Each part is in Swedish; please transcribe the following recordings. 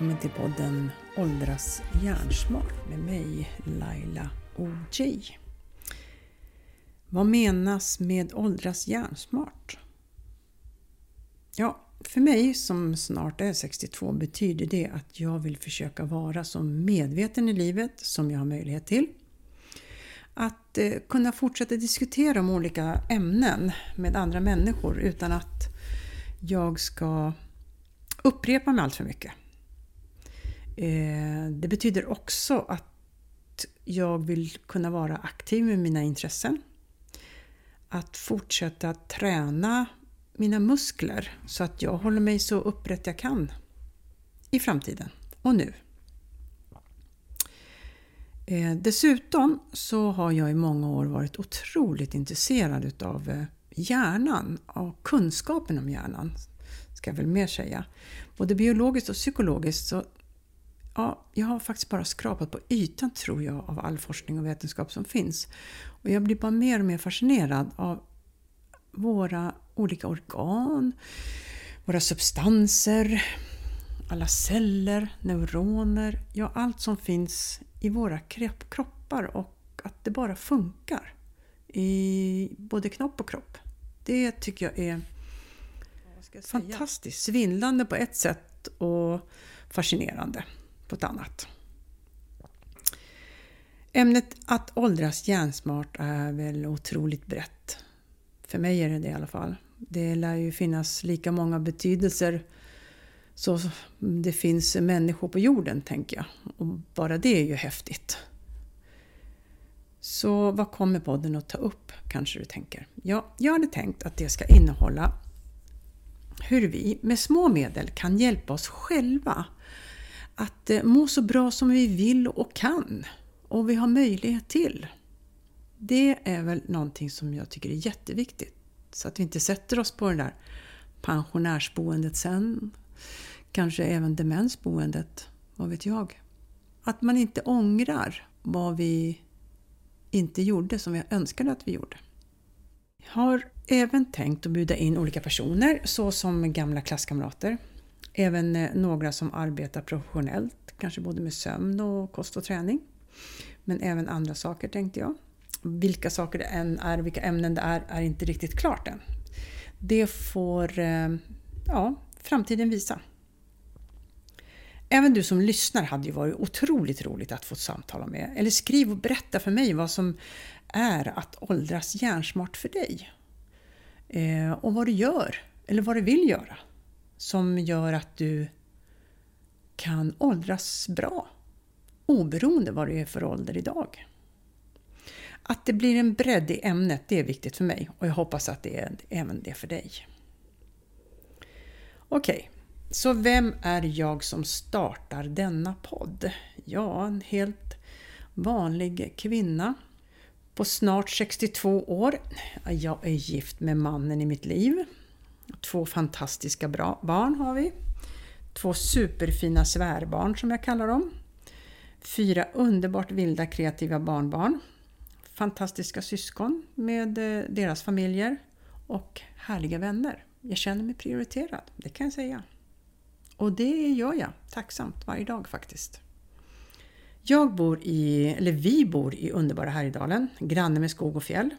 välkommen till podden Åldras hjärnsmart med mig Laila OJ. Vad menas med åldras hjärnsmart? Ja, för mig som snart är 62 betyder det att jag vill försöka vara så medveten i livet som jag har möjlighet till. Att eh, kunna fortsätta diskutera om olika ämnen med andra människor utan att jag ska upprepa mig allt för mycket. Eh, det betyder också att jag vill kunna vara aktiv med mina intressen. Att fortsätta träna mina muskler så att jag håller mig så upprätt jag kan i framtiden och nu. Eh, dessutom så har jag i många år varit otroligt intresserad utav eh, hjärnan och kunskapen om hjärnan, ska jag väl mer säga. Både biologiskt och psykologiskt så ja, jag har faktiskt bara skrapat på ytan tror jag av all forskning och vetenskap som finns. Och jag blir bara mer och mer fascinerad av våra olika organ, våra substanser, alla celler, neuroner, ja allt som finns i våra kroppar och att det bara funkar i både knopp och kropp. Det tycker jag är jag fantastiskt. Svindlande på ett sätt och fascinerande på ett annat. Ämnet att åldras hjärnsmart är väl otroligt brett. För mig är det det i alla fall. Det lär ju finnas lika många betydelser så det finns människor på jorden, tänker jag. Och bara det är ju häftigt. Så vad kommer podden att ta upp, kanske du tänker? Ja, jag hade tänkt att det ska innehålla hur vi med små medel kan hjälpa oss själva att eh, må så bra som vi vill och kan och vi har möjlighet till. Det är väl någonting som jag tycker är jätteviktigt. Så att vi inte sätter oss på det där pensionärsboendet sen. Kanske även demensboendet, vad vet jag. Att man inte ångrar vad vi inte gjorde som vi önskade att vi gjorde. Jag har även tänkt att bjuda in olika personer såsom gamla klasskamrater. Även eh, några som arbetar professionellt, kanske både med sömn och kost och träning. Men även andra saker tänkte jag. Vilka saker det än är, vilka ämnen det är, är inte riktigt klart än. Det får eh, ja, framtiden visa. Även du som lyssnar hade ju varit otroligt roligt att få samtala med. Eller skriv och berätta för mig vad som är att åldras hjärnsmart för dig. Eh, och vad du gör, eller vad du vill göra, som gör att du kan åldras bra. Oberoende vad det är för ålder idag. Att det blir en bredd i ämnet, det är viktigt för mig och jag hoppas att det är även det för dig. Okej, okay. så vem är jag som startar denna podd? Ja, en helt vanlig kvinna på snart 62 år. Jag är gift med mannen i mitt liv. Två fantastiska bra barn har vi. Två superfina svärbarn som jag kallar dem. Fyra underbart vilda kreativa barnbarn. Fantastiska syskon med eh, deras familjer. Och härliga vänner. Jag känner mig prioriterad, det kan jag säga. Och det gör jag tacksamt varje dag faktiskt. Jag bor i, eller vi bor i underbara Härjedalen, granne med skog och fjäll.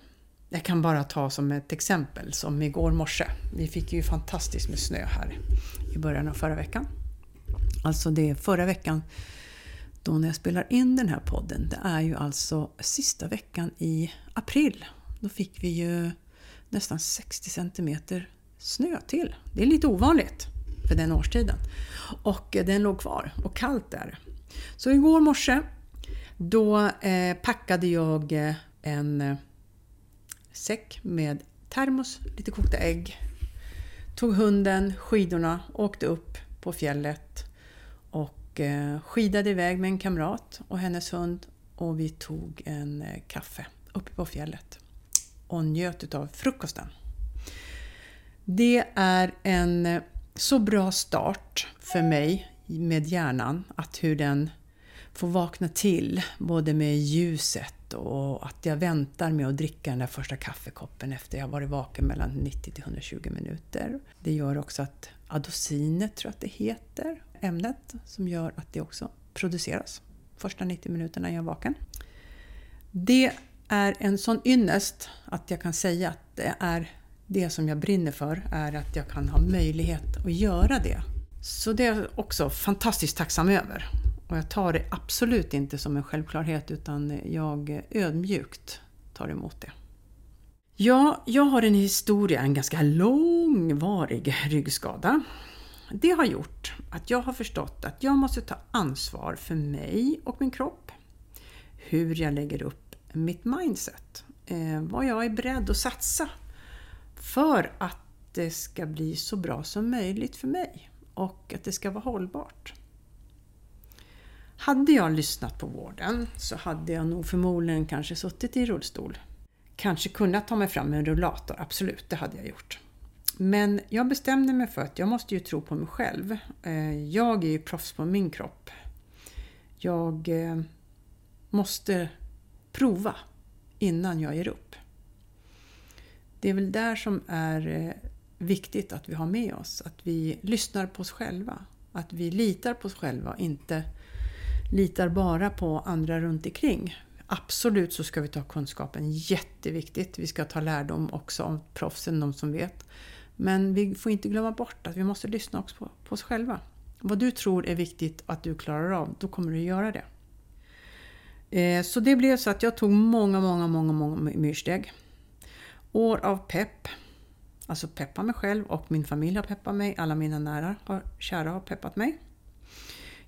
Jag kan bara ta som ett exempel, som igår morse. Vi fick ju fantastiskt med snö här i början av förra veckan. Alltså det är förra veckan då när jag spelar in den här podden. Det är ju alltså sista veckan i april. Då fick vi ju nästan 60 centimeter snö till. Det är lite ovanligt för den årstiden. Och den låg kvar och kallt är Så igår morse då eh, packade jag eh, en säck med termos, lite kokta ägg, tog hunden, skidorna, åkte upp på fjället och eh, skidade iväg med en kamrat och hennes hund och vi tog en eh, kaffe uppe på fjället och njöt utav frukosten. Det är en eh, så bra start för mig med hjärnan, att hur den får vakna till både med ljuset och att jag väntar med att dricka den där första kaffekoppen efter jag varit vaken mellan 90 till 120 minuter. Det gör också att adocinet, tror jag att det heter, ämnet som gör att det också produceras första 90 minuterna jag är vaken. Det är en sån ynnest att jag kan säga att det är det som jag brinner för, är att jag kan ha möjlighet att göra det. Så det är jag också fantastiskt tacksam över. Och jag tar det absolut inte som en självklarhet utan jag ödmjukt tar emot det. Ja, jag har en historia, en ganska långvarig ryggskada. Det har gjort att jag har förstått att jag måste ta ansvar för mig och min kropp. Hur jag lägger upp mitt mindset. Eh, vad jag är beredd att satsa för att det ska bli så bra som möjligt för mig och att det ska vara hållbart. Hade jag lyssnat på vården så hade jag nog förmodligen kanske suttit i rullstol. Kanske kunnat ta mig fram med en rullator, absolut, det hade jag gjort. Men jag bestämde mig för att jag måste ju tro på mig själv. Eh, jag är ju proffs på min kropp. Jag eh, måste prova innan jag ger upp. Det är väl där som är eh, viktigt att vi har med oss, att vi lyssnar på oss själva. Att vi litar på oss själva, inte litar bara på andra runt omkring. Absolut så ska vi ta kunskapen, jätteviktigt. Vi ska ta lärdom också av proffsen, de som vet. Men vi får inte glömma bort att vi måste lyssna också på, på oss själva. Vad du tror är viktigt att du klarar av, då kommer du göra det. Eh, så det blev så att jag tog många, många, många, många myrsteg. År av pepp. Alltså peppa mig själv och min familj har peppat mig. Alla mina nära och kära har peppat mig.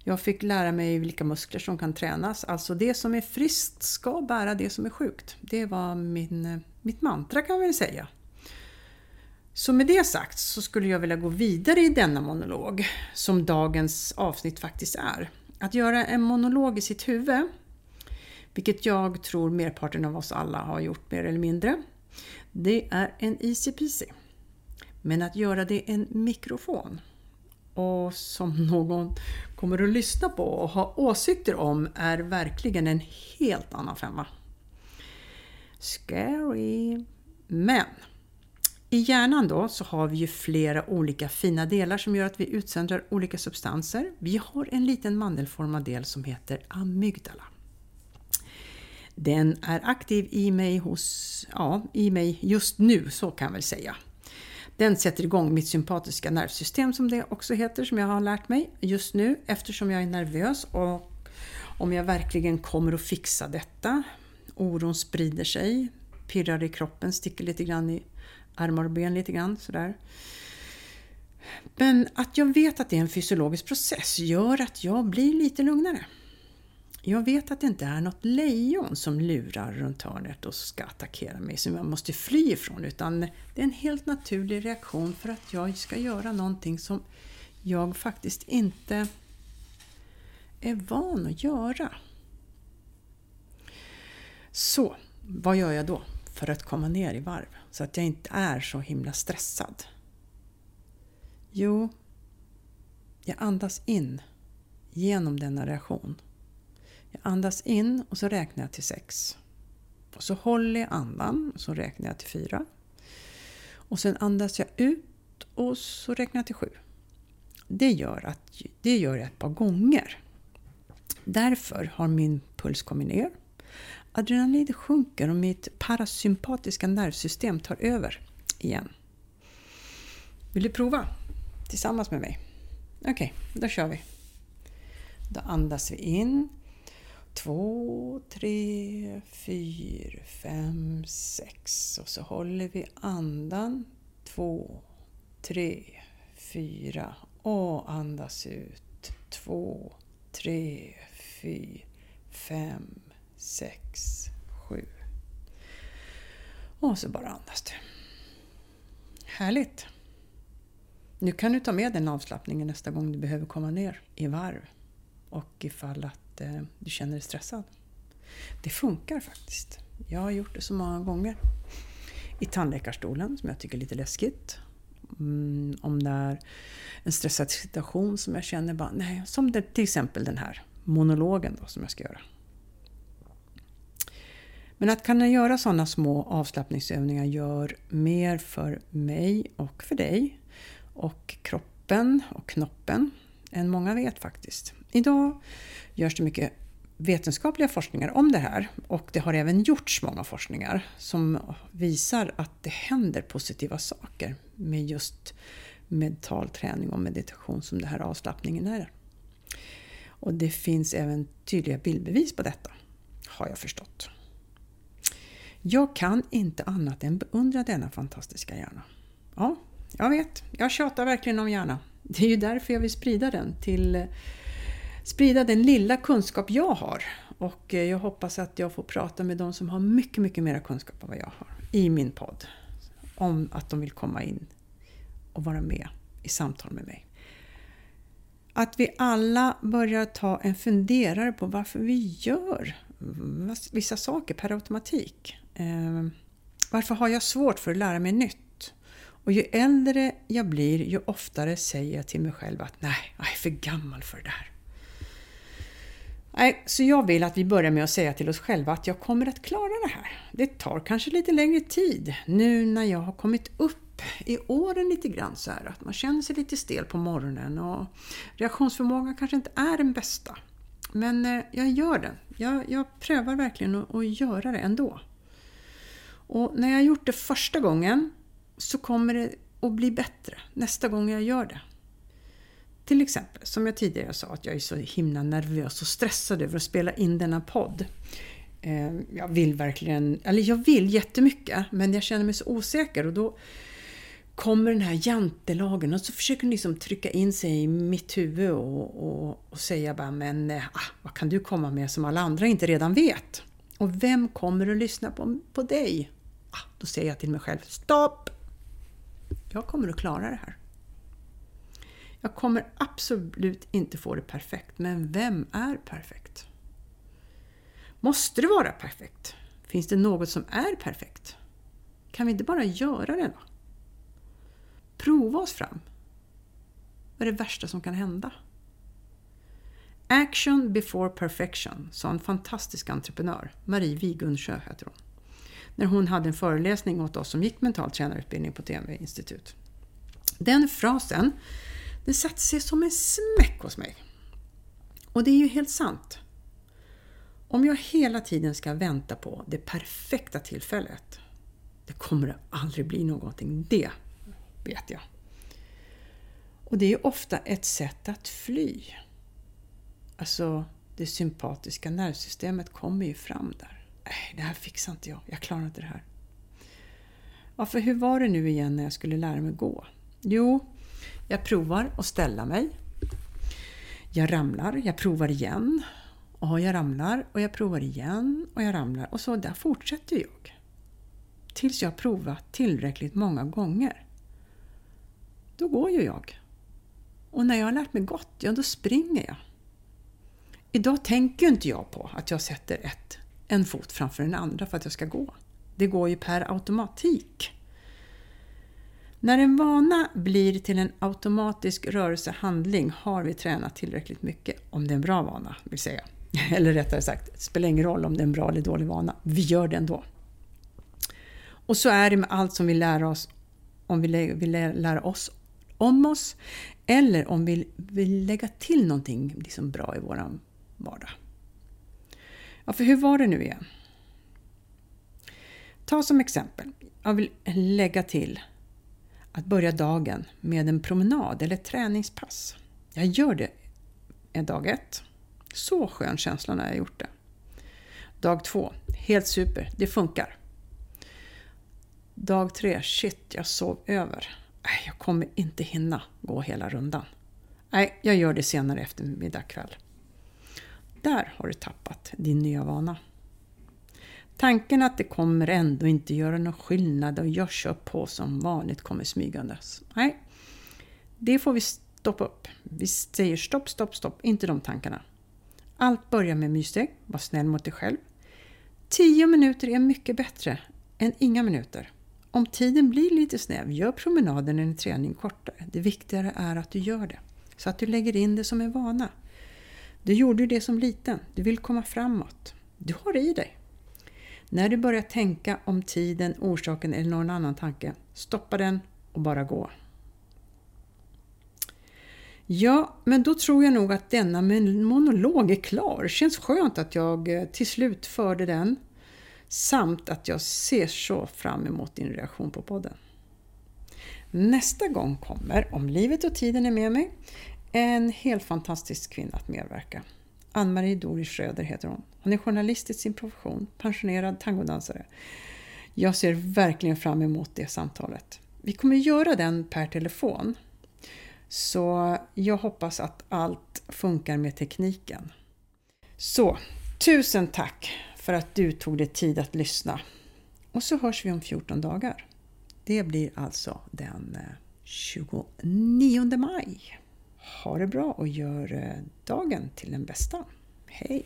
Jag fick lära mig vilka muskler som kan tränas. Alltså det som är friskt ska bära det som är sjukt. Det var min, mitt mantra kan vi säga. Så med det sagt så skulle jag vilja gå vidare i denna monolog, som dagens avsnitt faktiskt är. Att göra en monolog i sitt huvud, vilket jag tror merparten av oss alla har gjort mer eller mindre, det är en easy peasy. Men att göra det i en mikrofon och som någon kommer att lyssna på och ha åsikter om är verkligen en helt annan femma. Scary! Men i hjärnan då så har vi ju flera olika fina delar som gör att vi utsöndrar olika substanser. Vi har en liten mandelformad del som heter amygdala. Den är aktiv i mig, hos, ja, i mig just nu, så kan jag väl säga. Den sätter igång mitt sympatiska nervsystem som det också heter, som jag har lärt mig just nu eftersom jag är nervös och om jag verkligen kommer att fixa detta. Oron sprider sig, pirrar i kroppen, sticker lite grann i armar och ben lite grann sådär. Men att jag vet att det är en fysiologisk process gör att jag blir lite lugnare. Jag vet att det inte är något lejon som lurar runt hörnet och ska attackera mig som jag måste fly ifrån utan det är en helt naturlig reaktion för att jag ska göra någonting som jag faktiskt inte är van att göra. Så, vad gör jag då för att komma ner i varv så att jag inte är så himla stressad? Jo, jag andas in genom denna reaktion jag andas in och så räknar jag till sex. Och så håller jag andan och så räknar jag till fyra. Och sen andas jag ut och så räknar jag till sju. Det gör, att, det gör jag ett par gånger. Därför har min puls kommit ner. Adrenalinet sjunker och mitt parasympatiska nervsystem tar över igen. Vill du prova tillsammans med mig? Okej, okay, då kör vi. Då andas vi in två, tre, fyra, fem, sex och så håller vi andan. Två, tre, fyra och andas ut. Två, tre, fyra, fem, sex, sju. Och så bara andas du. Härligt! Nu kan du ta med den avslappningen nästa gång du behöver komma ner i varv. Och ifall att att eh, du känner dig stressad. Det funkar faktiskt. Jag har gjort det så många gånger. I tandläkarstolen, som jag tycker är lite läskigt. Mm, om det är en stressad situation som jag känner bara, nej, som det, till exempel den här monologen då, som jag ska göra. Men att kunna göra sådana små avslappningsövningar gör mer för mig och för dig och kroppen och knoppen än många vet faktiskt. Idag görs det mycket vetenskapliga forskningar om det här och det har även gjorts många forskningar som visar att det händer positiva saker med just mental träning och meditation som det här avslappningen är. Och det finns även tydliga bildbevis på detta, har jag förstått. Jag kan inte annat än beundra denna fantastiska hjärna. Ja, jag vet, jag tjatar verkligen om hjärna. Det är ju därför jag vill sprida den till sprida den lilla kunskap jag har. Och eh, jag hoppas att jag får prata med de som har mycket, mycket mer kunskap än vad jag har i min podd. Om att de vill komma in och vara med i samtal med mig. Att vi alla börjar ta en funderare på varför vi gör vissa saker per automatik. Eh, varför har jag svårt för att lära mig nytt? Och ju äldre jag blir, ju oftare säger jag till mig själv att nej, jag är för gammal för det där. Nej, så jag vill att vi börjar med att säga till oss själva att jag kommer att klara det här. Det tar kanske lite längre tid nu när jag har kommit upp i åren lite grann så här att man känner sig lite stel på morgonen och reaktionsförmågan kanske inte är den bästa. Men eh, jag gör det. Jag, jag prövar verkligen att, att göra det ändå. Och när jag har gjort det första gången så kommer det att bli bättre nästa gång jag gör det. Till exempel, som jag tidigare sa, att jag är så himla nervös och stressad över att spela in denna podd. Eh, jag vill verkligen, eller jag vill jättemycket, men jag känner mig så osäker och då kommer den här jantelagen och så försöker den liksom trycka in sig i mitt huvud och, och, och säga bara men eh, ah, vad kan du komma med som alla andra inte redan vet? Och vem kommer att lyssna på, på dig? Ah, då säger jag till mig själv, stopp! Jag kommer att klara det här. Jag kommer absolut inte få det perfekt, men vem är perfekt? Måste det vara perfekt? Finns det något som är perfekt? Kan vi inte bara göra det då? Prova oss fram. Vad är det värsta som kan hända? Action before perfection, sa en fantastisk entreprenör, Marie Wigundsjö heter hon, när hon hade en föreläsning åt oss som gick mental tränarutbildning på TMV institut. Den frasen det satte sig som en smäck hos mig. Och det är ju helt sant. Om jag hela tiden ska vänta på det perfekta tillfället, det kommer det aldrig bli någonting. Det vet jag. Och det är ofta ett sätt att fly. Alltså, det sympatiska nervsystemet kommer ju fram där. Nej, det här fixar inte jag. Jag klarar inte det här. Ja, för hur var det nu igen när jag skulle lära mig gå? Jo, jag provar att ställa mig. Jag ramlar, jag provar igen. Och jag ramlar och jag provar igen och jag ramlar. Och så där fortsätter jag. Tills jag har provat tillräckligt många gånger. Då går ju jag. Och när jag har lärt mig gått, ja då springer jag. Idag tänker inte jag på att jag sätter ett, en fot framför den andra för att jag ska gå. Det går ju per automatik. När en vana blir till en automatisk rörelsehandling har vi tränat tillräckligt mycket, om det är en bra vana vill säga. Eller rättare sagt, det spelar ingen roll om det är en bra eller dålig vana, vi gör det ändå. Och så är det med allt som vi lär oss, om vi vill lära oss om oss, eller om vi vill lägga till någonting liksom bra i vår vardag. Ja, för hur var det nu igen? Ta som exempel, jag vill lägga till att börja dagen med en promenad eller ett träningspass. Jag gör det dag ett. Så skön känsla när jag gjort det. Dag två, helt super, det funkar. Dag tre, shit, jag sov över. Jag kommer inte hinna gå hela rundan. Nej, jag gör det senare eftermiddag kväll. Där har du tappat din nya vana. Tanken att det kommer ändå inte göra någon skillnad och jag kör på som vanligt kommer smygandes. Nej, det får vi stoppa upp. Vi säger stopp, stopp, stopp, inte de tankarna. Allt börjar med myssteg, var snäll mot dig själv. 10 minuter är mycket bättre än inga minuter. Om tiden blir lite snäv, gör promenaden eller träning kortare. Det viktigare är att du gör det, så att du lägger in det som en vana. Du gjorde ju det som liten, du vill komma framåt. Du har det i dig. När du börjar tänka om tiden, orsaken eller någon annan tanke, stoppa den och bara gå. Ja, men då tror jag nog att denna monolog är klar. Känns skönt att jag eh, till slut förde den. Samt att jag ser så fram emot din reaktion på podden. Nästa gång kommer, om livet och tiden är med mig, en helt fantastisk kvinna att medverka. Ann-Marie Doris Schröder heter hon. Hon är journalist i sin profession, pensionerad tangodansare. Jag ser verkligen fram emot det samtalet. Vi kommer göra den per telefon. Så jag hoppas att allt funkar med tekniken. Så, tusen tack för att du tog dig tid att lyssna. Och så hörs vi om 14 dagar. Det blir alltså den eh, 29 maj. Ha det bra och gör eh, dagen till den bästa. Hej!